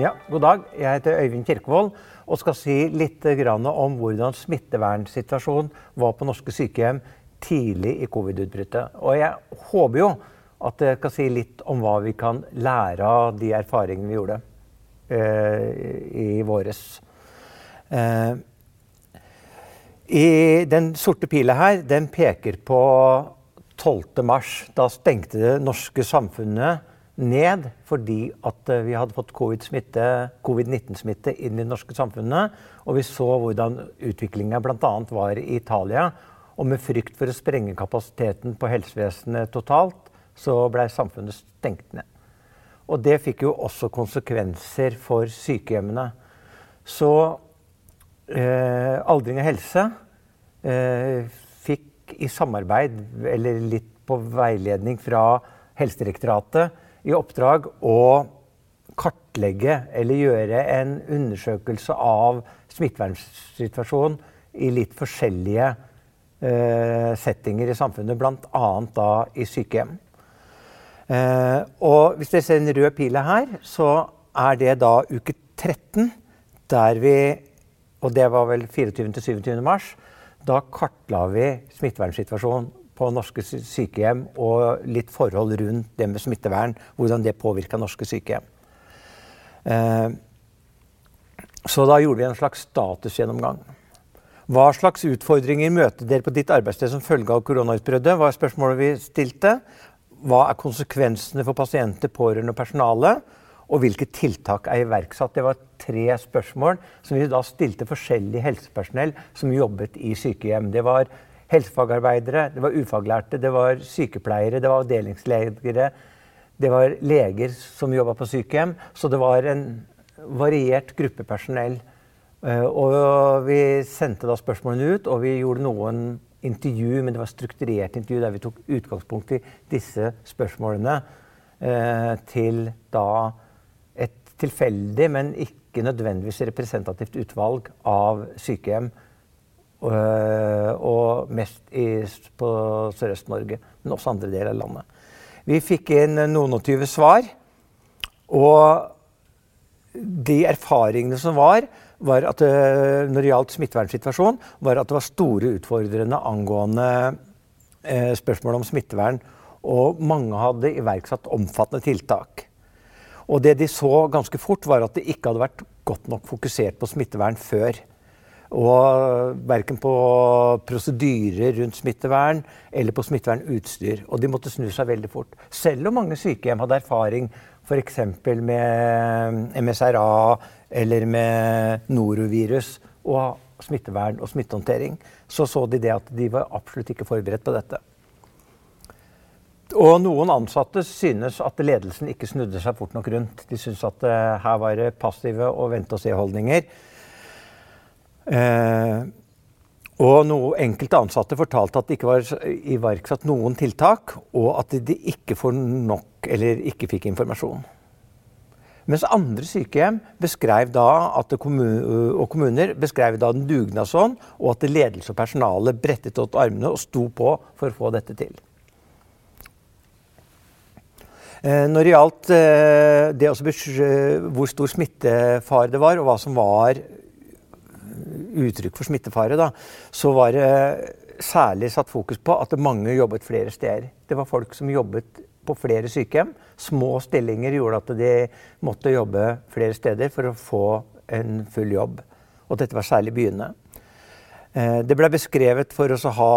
Ja, God dag. Jeg heter Øyvind Kirkevold og skal si litt om hvordan smittevernsituasjonen var på norske sykehjem tidlig i covid-utbruddet. Og jeg håper jo at jeg skal si litt om hva vi kan lære av de erfaringene vi gjorde eh, i våres. Eh, i den sorte pila her, den peker på 12. mars. Da stengte det norske samfunnet ned fordi at eh, vi hadde fått covid-19-smitte inn i det norske samfunnet. Og vi så hvordan utviklinga bl.a. var i Italia. Og med frykt for å sprenge kapasiteten på helsevesenet totalt, så blei samfunnet stengt ned. Og det fikk jo også konsekvenser for sykehjemmene. Så eh, Aldring og helse eh, fikk i samarbeid, eller litt på veiledning fra Helsedirektoratet, i oppdrag å kartlegge eller gjøre en undersøkelse av smittevernsituasjonen i litt forskjellige eh, settinger i samfunnet, bl.a. da i sykehjem. Eh, og hvis dere ser den røde pila her, så er det da uke 13, der vi Og det var vel 24. til 27. mars. Da kartla vi smittevernsituasjonen på norske sykehjem og litt forhold rundt det med smittevern. Hvordan det påvirka norske sykehjem. Eh, så da gjorde vi en slags statusgjennomgang. Hva slags utfordringer møter dere på ditt arbeidssted som følge av koronautbruddet? var spørsmålet vi stilte. Hva er konsekvensene for pasienter, pårørende og personale? Og hvilke tiltak er iverksatt? Det var tre spørsmål som vi da stilte forskjellig helsepersonell som jobbet i sykehjem. Det var helsefagarbeidere, det var ufaglærte, det var sykepleiere, det var avdelingslegere. Det var leger som jobba på sykehjem. Så det var en variert gruppe personell. Eh, og vi sendte da spørsmålene ut, og vi gjorde noen intervju, men det var strukturert intervju der vi tok utgangspunkt i disse spørsmålene eh, til da et tilfeldig, men ikke nødvendigvis representativt utvalg av sykehjem Eh, og mest i, på Sørøst-Norge, men også andre deler av landet. Vi fikk inn noen og tyve svar. Og de erfaringene som var, var at eh, når det gjaldt smittevernsituasjonen, var at det var store utfordrende angående eh, spørsmål om smittevern. Og mange hadde iverksatt omfattende tiltak. Og det de så ganske fort, var at det ikke hadde vært godt nok fokusert på smittevern før. Og verken på prosedyrer rundt smittevern eller på smittevernutstyr. Og de måtte snu seg veldig fort. Selv om mange sykehjem hadde erfaring f.eks. med MSRA eller med norovirus og smittevern og smittehåndtering, så så de det at de var absolutt ikke forberedt på dette. Og noen ansatte synes at ledelsen ikke snudde seg fort nok rundt. De synes at uh, her var det passive og vente-og-se-holdninger. Eh, og noe, enkelte ansatte fortalte at det ikke var iverksatt noen tiltak, og at de ikke får nok eller ikke fikk informasjon. Mens andre sykehjem beskrev kommun og kommuner beskrev da en dugnadsånd, og at ledelse og personale brettet opp armene og sto på for å få dette til. Eh, når det gjaldt det det hvor stor smittefare det var, og hva som var uttrykk for smittefare, da, så var det særlig satt fokus på at mange jobbet flere steder. Det var folk som jobbet på flere sykehjem. Små stillinger gjorde at de måtte jobbe flere steder for å få en full jobb. Og dette var særlig byene. Eh, det ble beskrevet for å ha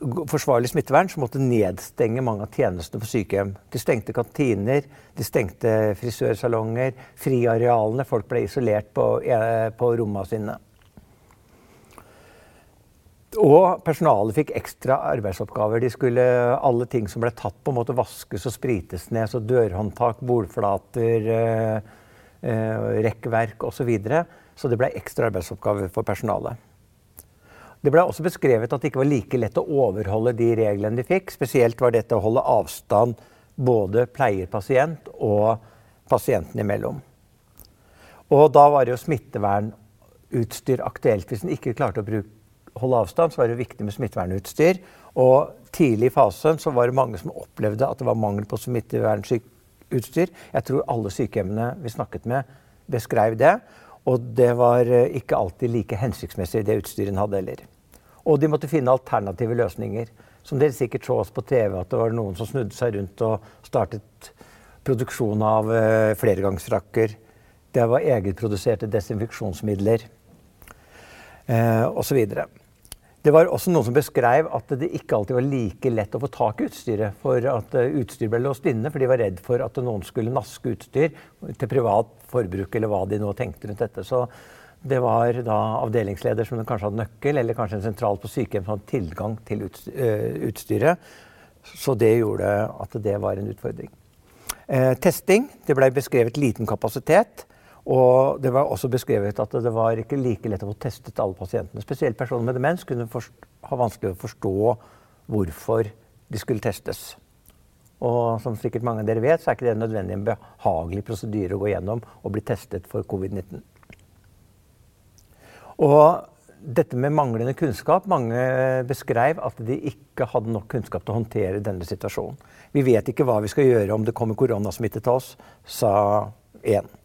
forsvarlig smittevern så måtte nedstenge mange av tjenestene på sykehjem. De stengte kantiner, de stengte frisørsalonger, friarealene. Folk ble isolert på, eh, på rommene sine. Og personalet fikk ekstra arbeidsoppgaver. De skulle, alle ting som ble tatt på, måtte vaskes og sprites ned. Så dørhåndtak, bordflater, eh, eh, rekkverk osv. Så, videre. så det ble ekstra arbeidsoppgaver for personalet. Det ble også beskrevet at det ikke var like lett å overholde de reglene de fikk. Spesielt var dette å holde avstand både pleier-pasient og pasienten imellom. Og da var jo smittevernutstyr aktuelt. Hvis en ikke klarte å bruke holde avstand, så var det viktig med smittevernutstyr. Og tidlig i fasen så var det mange som opplevde at det var mangel på smittevernutstyr. Jeg tror alle sykehjemmene vi snakket med, beskrev det. Og det var eh, ikke alltid like hensiktsmessig, det utstyret en hadde heller. Og de måtte finne alternative løsninger. Som dere sikkert så oss på TV, at det var noen som snudde seg rundt og startet produksjon av flergangsfrakker. Det var egenproduserte desinfeksjonsmidler eh, osv. Det var også noen som beskrev at det ikke alltid var like lett å få tak i utstyret. For at uh, utstyr ble låst inne, for de var redd for at noen skulle naske utstyr til privat forbruk, eller hva de nå tenkte rundt dette. Så det var da avdelingsleder som kanskje hadde nøkkel, eller kanskje en sentral på sykehjem som hadde tilgang til eh, utstyret. Så det gjorde at det var en utfordring. Eh, testing. Det ble beskrevet liten kapasitet. Og det var også beskrevet at det var ikke like lett å få testet alle pasientene. Spesielt personer med demens kunne ha vanskelig å forstå hvorfor de skulle testes. Og som sikkert mange av dere vet, så er ikke det nødvendig en behagelig prosedyre å gå gjennom og bli testet for covid-19. Og dette med manglende kunnskap Mange beskrev at de ikke hadde nok kunnskap til å håndtere denne situasjonen. Vi vet ikke hva vi skal gjøre om det kommer koronasmitte til oss, sa én.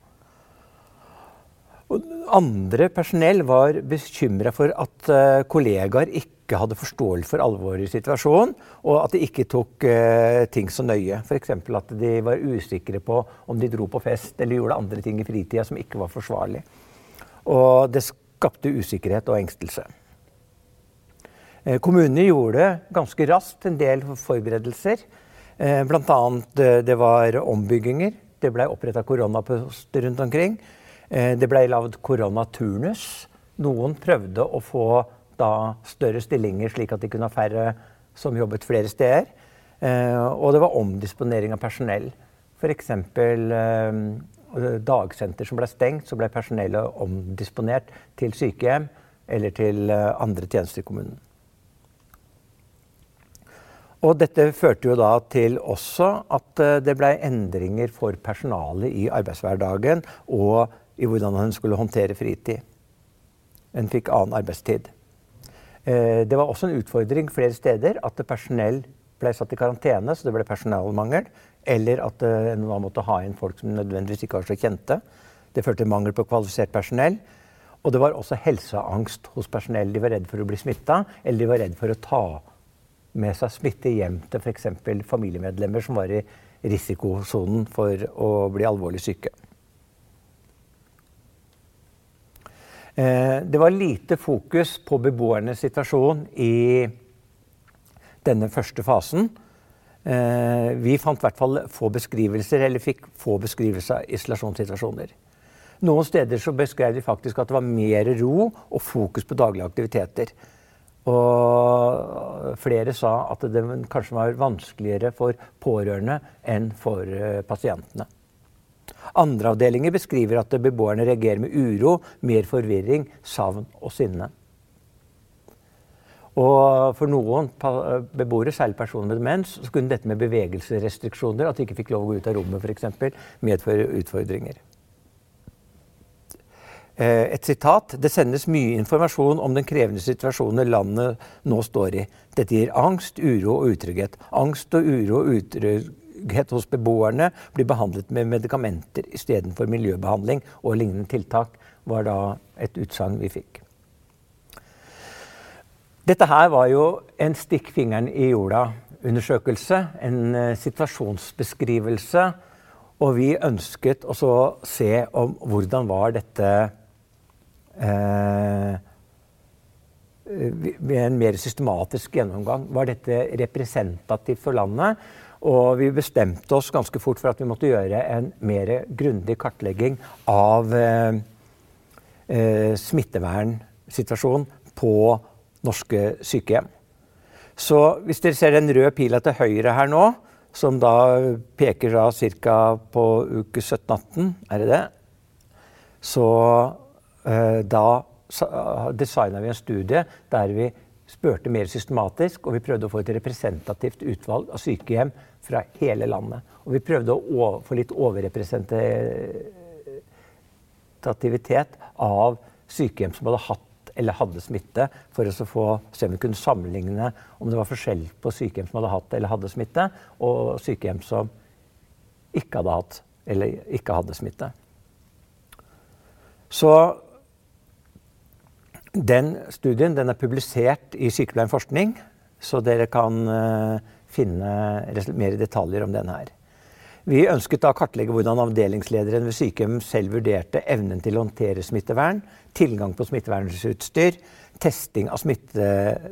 Andre personell var bekymra for at uh, kollegaer ikke hadde forståelse for alvoret i situasjonen, og at de ikke tok uh, ting så nøye. F.eks. at de var usikre på om de dro på fest eller gjorde andre ting i fritida som ikke var forsvarlig. Og det skapte usikkerhet og engstelse. Eh, kommunene gjorde ganske raskt en del forberedelser. Eh, Bl.a. Eh, det var ombygginger. Det ble oppretta koronaposter rundt omkring. Det ble lagd koronaturnus. Noen prøvde å få da større stillinger, slik at de kunne ha færre som jobbet flere steder. Og det var omdisponering av personell. F.eks dagsenter som ble stengt, så ble personellet omdisponert til sykehjem eller til eh, andre tjenester i kommunen. Og dette førte jo da til også at eh, det ble endringer for personalet i arbeidshverdagen og i hvordan han skulle håndtere fritid. Hun fikk annen arbeidstid. Eh, det var også en utfordring flere steder at personell ble satt i karantene, så det ble personalmangel. Eller at man måtte ha inn folk som nødvendigvis ikke var så kjente. Det førte til mangel på kvalifisert personell. Og det var også helseangst hos personell. De var redd for å bli smitta, eller de var redd for å ta med seg smitte hjem til f.eks. familiemedlemmer som var i risikosonen for å bli alvorlig syke. Eh, det var lite fokus på beboernes situasjon i denne første fasen. Eh, vi fant i hvert fall få beskrivelser, eller fikk få beskrivelser av isolasjonssituasjoner. Noen steder så beskrev de faktisk at det var mer ro og fokus på daglige aktiviteter. Og flere sa at det kanskje var vanskeligere for pårørende enn for eh, pasientene. Andre avdelinger beskriver at beboerne reagerer med uro, mer forvirring, savn og sinne. Og for noen beboere, særlig personer med demens, så kunne dette med bevegelsesrestriksjoner, at de ikke fikk lov å gå ut av rommet f.eks., medføre utfordringer. Eh, et sitat. Det sendes mye informasjon om den krevende situasjonen landet nå står i. Dette gir angst, uro og utrygghet. Angst og uro og utrygghet hos beboerne blir behandlet med medikamenter istedenfor miljøbehandling og lignende tiltak, var da et utsagn vi fikk. Dette her var jo en stikk fingeren i jorda-undersøkelse. En uh, situasjonsbeskrivelse. Og vi ønsket å se om hvordan var dette eh, Ved en mer systematisk gjennomgang. Var dette representativt for landet? Og vi bestemte oss ganske fort for at vi måtte gjøre en mer grundig kartlegging av eh, smittevernsituasjonen på norske sykehjem. Så hvis dere ser den røde pila til høyre her nå, som da peker da ca. på uke 17-18, er det det? Så eh, da designa vi en studie der vi spurte mer systematisk, og vi prøvde å få et representativt utvalg av sykehjem fra hele landet. Og vi prøvde å få litt overrepresentativitet av sykehjem som hadde hatt eller hadde smitte, for å få, se om vi kunne sammenligne om det var forskjell på sykehjem som hadde hatt eller hadde smitte, og sykehjem som ikke hadde hatt eller ikke hadde smitte. Så den studien den er publisert i Sykepleien forskning, så dere kan uh, finne mer detaljer om denne her. Vi ønsket da å kartlegge hvordan avdelingslederen ved sykehjem selv vurderte evnen til å håndtere smittevern, tilgang på smittevernutstyr, testing av, smitte,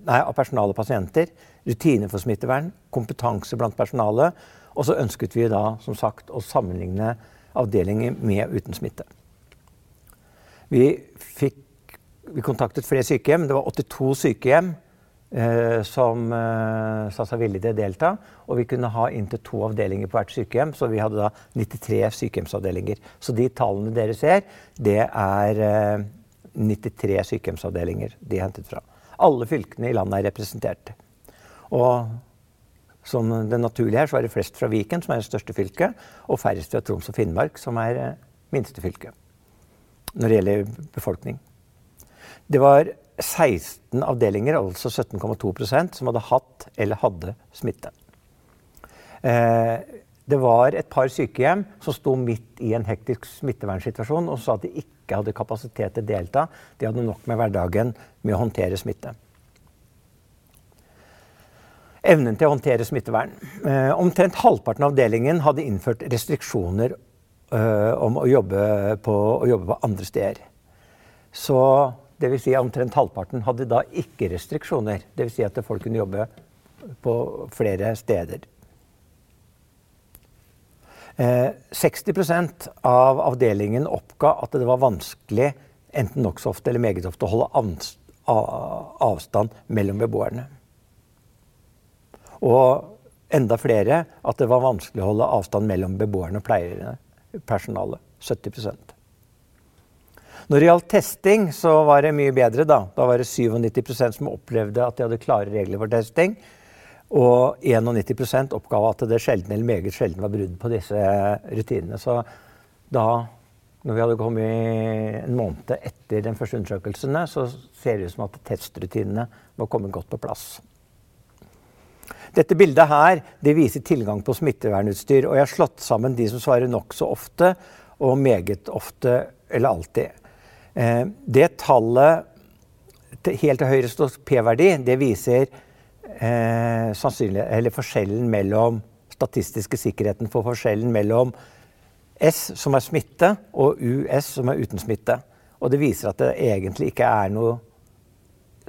nei, av personale og pasienter, rutiner for smittevern, kompetanse blant personalet. Og så ønsket vi da som sagt å sammenligne avdelinger med uten smitte. Vi, fikk, vi kontaktet flere sykehjem. Det var 82 sykehjem eh, som eh, sa seg villige til å delta. Og vi kunne ha inntil to avdelinger på hvert sykehjem, så vi hadde da 93 sykehjemsavdelinger. Så de tallene dere ser, det er eh, 93 sykehjemsavdelinger de er hentet fra. Alle fylkene i landet er representert. Og som det naturlige her, så er det flest fra Viken, som er det største fylket, og færrest fra Troms og Finnmark, som er eh, minste fylke når det gjelder befolkning. Det var 16 avdelinger, altså 17,2% som hadde hatt eller hadde smitte. Eh, det var et par sykehjem som sto midt i en hektisk smittevernsituasjon og sa at de ikke hadde kapasitet til å delta. De hadde nok med hverdagen med å håndtere smitte. Evnen til å håndtere smittevern. Eh, omtrent halvparten av avdelingen hadde innført restriksjoner eh, om å jobbe, på, å jobbe på andre steder. Så vil si omtrent halvparten hadde da ikke restriksjoner. Dvs. Si at folk kunne jobbe på flere steder. 60 eh, av avdelingen oppga at det var vanskelig enten nokså ofte eller meget ofte å holde avstand mellom beboerne. Og enda flere at det var vanskelig å holde avstand mellom beboerne og pleierne, personalet. 70 Når det gjaldt testing, så var det mye bedre. Da Da var det 97% som opplevde at de hadde klare regler for testing. Og 91% oppga at det sjelden eller meget sjelden var brudd på disse rutinene. Så da, når vi hadde kommet en måned etter den første undersøkelsene, så ser det ut som at testrutinene var kommet godt på plass. Dette bildet her det viser tilgang på smittevernutstyr. og Jeg har slått sammen de som svarer nokså ofte og meget ofte eller alltid. Eh, det tallet helt til høyre står P-verdi. Det viser eh, forskjellen mellom statistiske sikkerheten for forskjellen mellom S, som er smitte, og US, som er uten smitte. Og det viser at det egentlig ikke er noe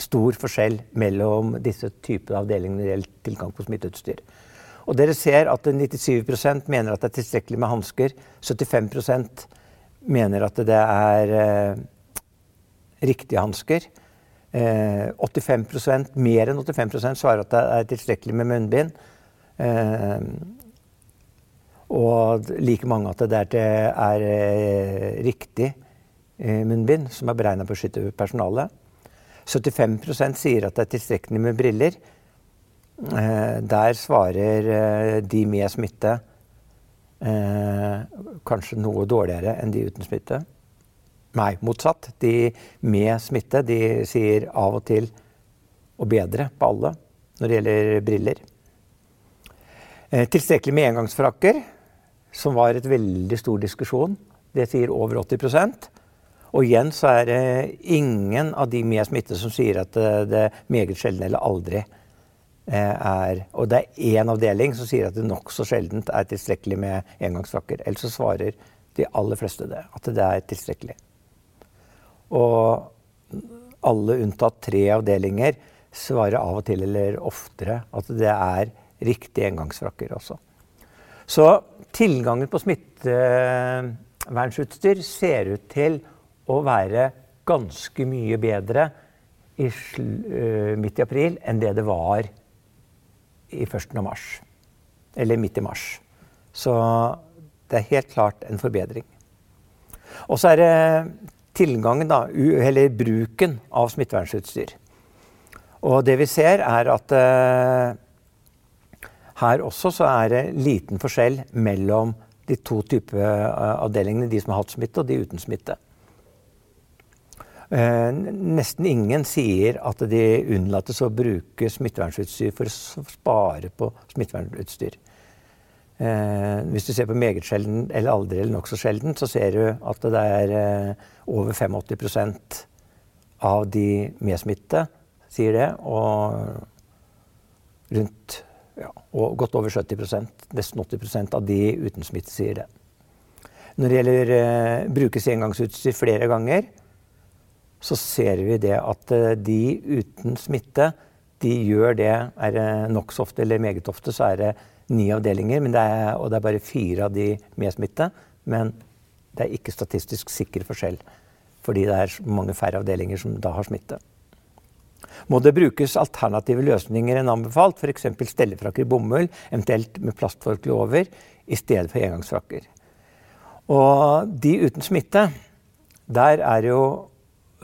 stor forskjell mellom disse typer avdelinger når det gjelder tilgang på smitteutstyr. Og dere ser at 97% mener at det er tilstrekkelig med hansker. 75% mener at det er eh, riktige hansker. 85 eh, Mer enn 85% svarer at det er tilstrekkelig med munnbind. Eh, og like mange at det er, eh, riktig munnbind som er beregna på å beskytte personalet. 75 sier at det er tilstrekkelig med briller. Der svarer de med smitte kanskje noe dårligere enn de uten smitte. Nei, motsatt. De med smitte de sier av og til å bedre på alle når det gjelder briller. Eh, tilstrekkelig med engangsfrakker, som var et veldig stor diskusjon. Det sier over 80% Og igjen så er det ingen av de med smitte som sier at det, det meget sjelden eller aldri eh, er Og det er én avdeling som sier at det nokså sjeldent er tilstrekkelig med engangsfrakker. Ellers så svarer de aller fleste det, at det er tilstrekkelig. Og alle unntatt tre avdelinger svarer av og til eller oftere at det er riktige engangsfrakker også. Så tilgangen på smittevernutstyr ser ut til å være ganske mye bedre i, uh, midt i april enn det det var i 1. mars. Eller midt i mars. Så det er helt klart en forbedring. Og så er det tilgangen, da, eller bruken av smittevernutstyr. Og det vi ser, er at uh, her også så er det liten forskjell mellom de to typer uh, avdelingene, de som har hatt smitte, og de uten smitte. Uh, nesten ingen sier at de unnlates å bruke smittevernutstyr for å spare på smittevernutstyr. Eh, hvis du ser på meget sjelden eller aldri eller nokså sjelden, så ser du at det er eh, over 85% av de med smitte sier det. Og rundt ja, og godt over 70% nesten 80% av de uten smitte sier det. Når det gjelder eh, brukes engangsutstyr flere ganger, så ser vi det at eh, de uten smitte de gjør det er det nokså ofte eller meget ofte, så er det ni avdelinger. Det er, og det er bare fire av de med smitte. Men det er ikke statistisk sikker forskjell, fordi det er mange færre avdelinger som da har smitte. Må det brukes alternative løsninger enn anbefalt, f.eks. stellefrakker i bomull, eventuelt med plastforkle over, i stedet for engangsfrakker. Og de uten smitte, der er jo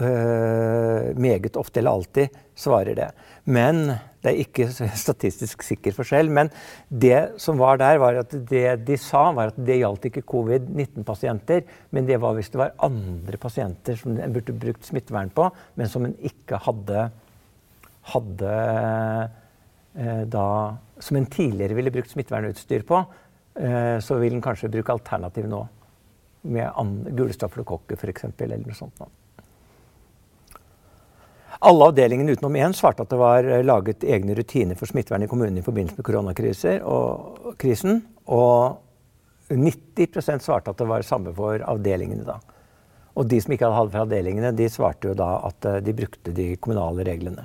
meget ofte eller alltid svarer det. Men det er ikke statistisk sikker forskjell. Men det som var der, var at det de sa, var at det gjaldt ikke covid-19-pasienter. Men det var hvis det var andre pasienter som en burde brukt smittevern på, men som en ikke hadde, hadde eh, da Som en tidligere ville brukt smittevernutstyr på, eh, så vil en kanskje bruke alternativ nå. Med gule stafylokokker f.eks. eller noe sånt. Nå. Alle avdelingene utenom én svarte at det var eh, laget egne rutiner for smittevern i kommunen i forbindelse med koronakrisen. Og 90% svarte at det var samme for avdelingene da. Og de som ikke hadde hatt fra avdelingene, de svarte jo da at eh, de brukte de kommunale reglene.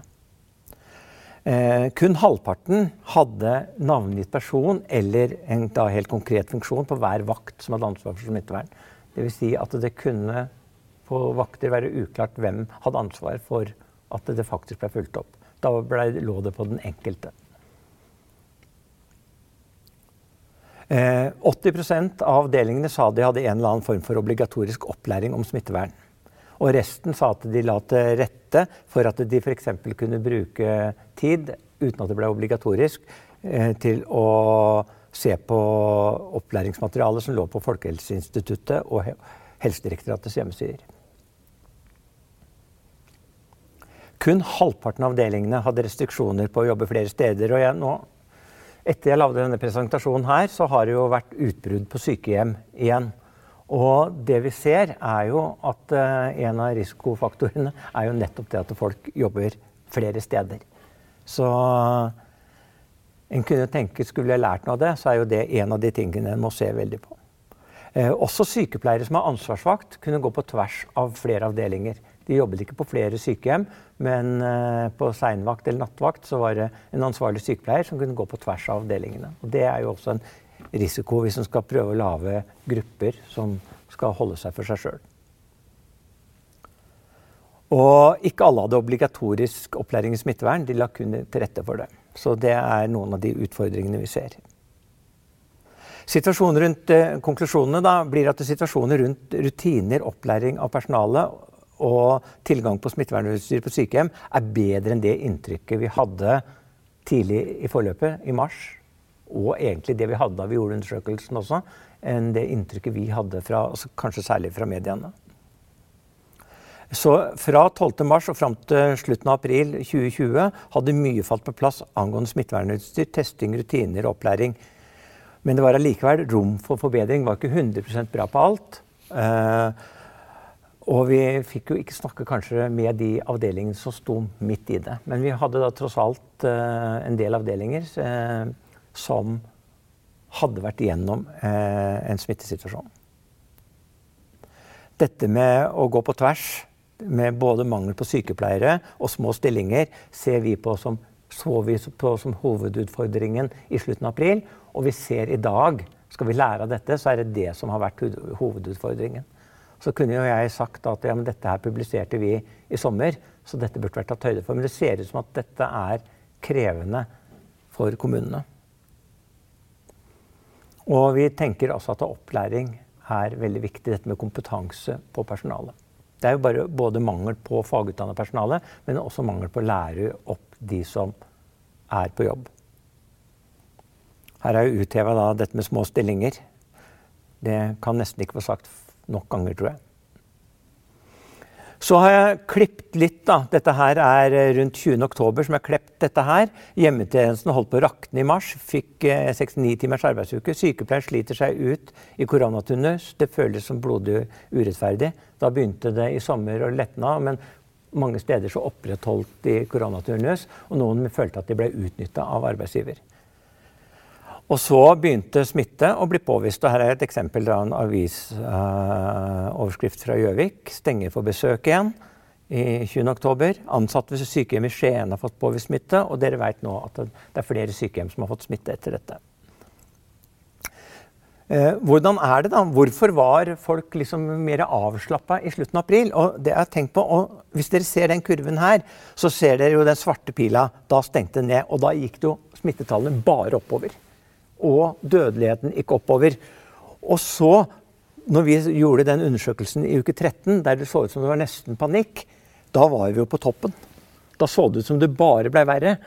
Eh, kun halvparten hadde navngitt person eller en da, helt konkret funksjon på hver vakt som hadde ansvar for smittevern. Dvs. Si at det kunne på vakter være uklart hvem hadde ansvar for at det faktisk ble fulgt opp. Da ble, lå det på den enkelte. Eh, 80% av avdelingene sa de hadde en eller annen form for obligatorisk opplæring om smittevern. Og resten sa at de la til rette for at de f.eks. kunne bruke tid, uten at det ble obligatorisk, eh, til å se på opplæringsmaterialet som lå på Folkehelseinstituttet og Helsedirektoratets hjemmesider. Kun halvparten av avdelingene hadde restriksjoner på å jobbe flere steder. og jeg, nå, Etter jeg lagde denne presentasjonen her, så har det jo vært utbrudd på sykehjem igjen. Og det vi ser, er jo at uh, en av risikofaktorene er jo nettopp det at folk jobber flere steder. Så en kunne tenke skulle jeg lært noe av det, så er jo det en av de tingene en må se veldig på. Eh, også sykepleiere som har ansvarsvakt, kunne gå på tvers av flere avdelinger. De jobbet ikke på flere sykehjem, men eh, på seinvakt eller nattvakt så var det en ansvarlig sykepleier som kunne gå på tvers av avdelingene. Og det er jo også en risiko hvis en skal prøve å lage grupper som skal holde seg for seg sjøl. Og ikke alle hadde obligatorisk opplæring i smittevern. De la kun til rette for det. Så det er noen av de utfordringene vi ser. Situasjonen rundt, eh, konklusjonene da, blir at situasjoner rundt rutiner, opplæring av personalet og tilgang på smittevernutstyr på sykehjem er bedre enn det inntrykket vi hadde tidlig i forløpet, i mars. Og egentlig det vi hadde da vi gjorde undersøkelsen også, enn det inntrykket vi hadde fra, altså kanskje særlig fra mediene. Så fra 12.3 og fram til slutten av april 2020 hadde mye falt på plass angående smittevernutstyr, testing, rutiner og opplæring. Men det var allikevel rom for forbedring. Det var ikke 100% bra på alt. Uh, og vi fikk jo ikke snakke kanskje med de avdelingene som sto midt i det. Men vi hadde da tross alt uh, en del avdelinger uh, som hadde vært igjennom uh, en smittesituasjon. Dette med å gå på tvers med både mangel på sykepleiere og små stillinger ser vi på som, så vi på som hovedutfordringen i slutten av april. Og vi ser i dag, skal vi lære av dette, så er det det som har vært hovedutfordringen. Så kunne jo jeg sagt at ja, men dette her publiserte vi i sommer, så dette burde vært tatt høyde for. Men det ser ut som at dette er krevende for kommunene. Og vi tenker også at opplæring er veldig viktig, dette med kompetanse på personalet. Det er jo bare både mangel på fagutdannet personale, men også mangel på å lære opp de som er på jobb. Her er jo utheva dette med små stillinger. Det kan nesten ikke få sagt nok ganger, tror jeg. Så har jeg klippet litt. da. Dette her er rundt 20. oktober som jeg har klippet dette her. Hjemmetjenesten holdt på å rakne i mars. Fikk 69 timers arbeidsuke. Sykepleieren sliter seg ut i koronaturnus. Det føles som blodig urettferdig. Da begynte det i sommer å av, men mange steder så opprettholdt de koronaturnus. Og noen følte at de ble utnytta av arbeidsgiver. Og så begynte smitte å bli påvist. og Her er et eksempel av en avisoverskrift uh, fra Gjøvik. Stenger for besøk igjen i 20.10. Ansatte ved sykehjem i Skien har fått påvist smitte. Og dere vet nå at det er flere sykehjem som har fått smitte etter dette. Eh, hvordan er det da? Hvorfor var folk liksom mer avslappa i slutten av april? Og det jeg tenkt på, og Hvis dere ser den kurven her, så ser dere jo den svarte pila. Da stengte den ned. Og da gikk jo smittetallene bare oppover og dødeligheten gikk oppover. Og så, når vi gjorde den undersøkelsen i uke 13, der det så ut som det var nesten panikk, da var vi jo på toppen. Da så det ut som det bare ble verre.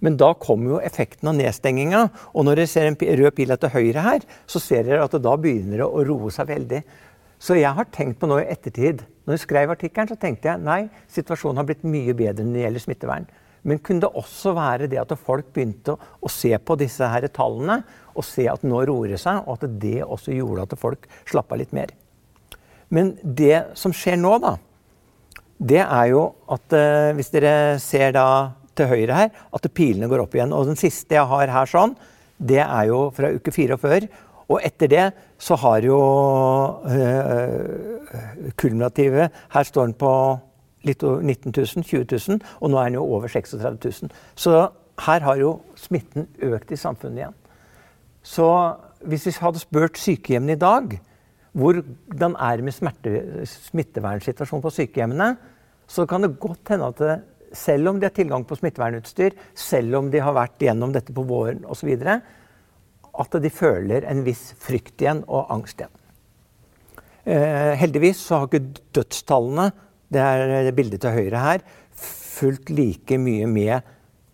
Men da kom jo effekten av nedstenginga. Og når dere ser en rød pil til høyre her, så ser dere at det da begynner det å roe seg veldig. Så jeg har tenkt på noe i ettertid. Når jeg skrev artikkelen, så tenkte jeg nei, situasjonen har blitt mye bedre når det gjelder smittevern. Men kunne det også være det at folk begynte å, se på disse her tallene og se at nå roer det seg, og at det også gjorde at folk slappa litt mer. Men det som skjer nå, da, det er jo at eh, hvis dere ser da til høyre her, at pilene går opp igjen. Og den siste jeg har her sånn, det er jo fra uke fire og før. Og etter det så har jo øh, kulminativet Her står den på litt over 19 000, 20 000, og nå er den jo over 36 000. Så her har jo smitten økt i samfunnet igjen. Så hvis vi hadde spurt sykehjemmene i dag hvordan er det med smerte, smittevernsituasjonen på sykehjemmene, så kan det godt hende at det, selv om de har tilgang på smittevernutstyr, selv om de har vært gjennom dette på våren osv., at de føler en viss frykt igjen og angst igjen. Eh, heldigvis så har ikke dødstallene det er bildet til høyre her, fulgt like mye med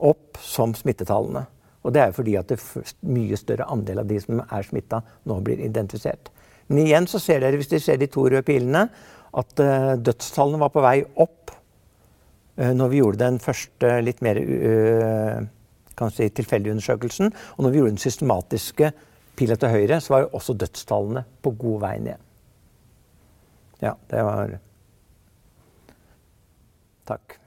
opp som smittetallene. Og det er fordi at det mye større andel av de som er smitta, nå blir identifisert. Men igjen så ser dere, hvis dere ser de to røde pilene, at uh, dødstallene var på vei opp uh, når vi gjorde den første litt mer uh, si, tilfeldige undersøkelsen. Og når vi gjorde den systematiske pila til høyre, så var jo også dødstallene på god vei ned. Ja, det var Takk.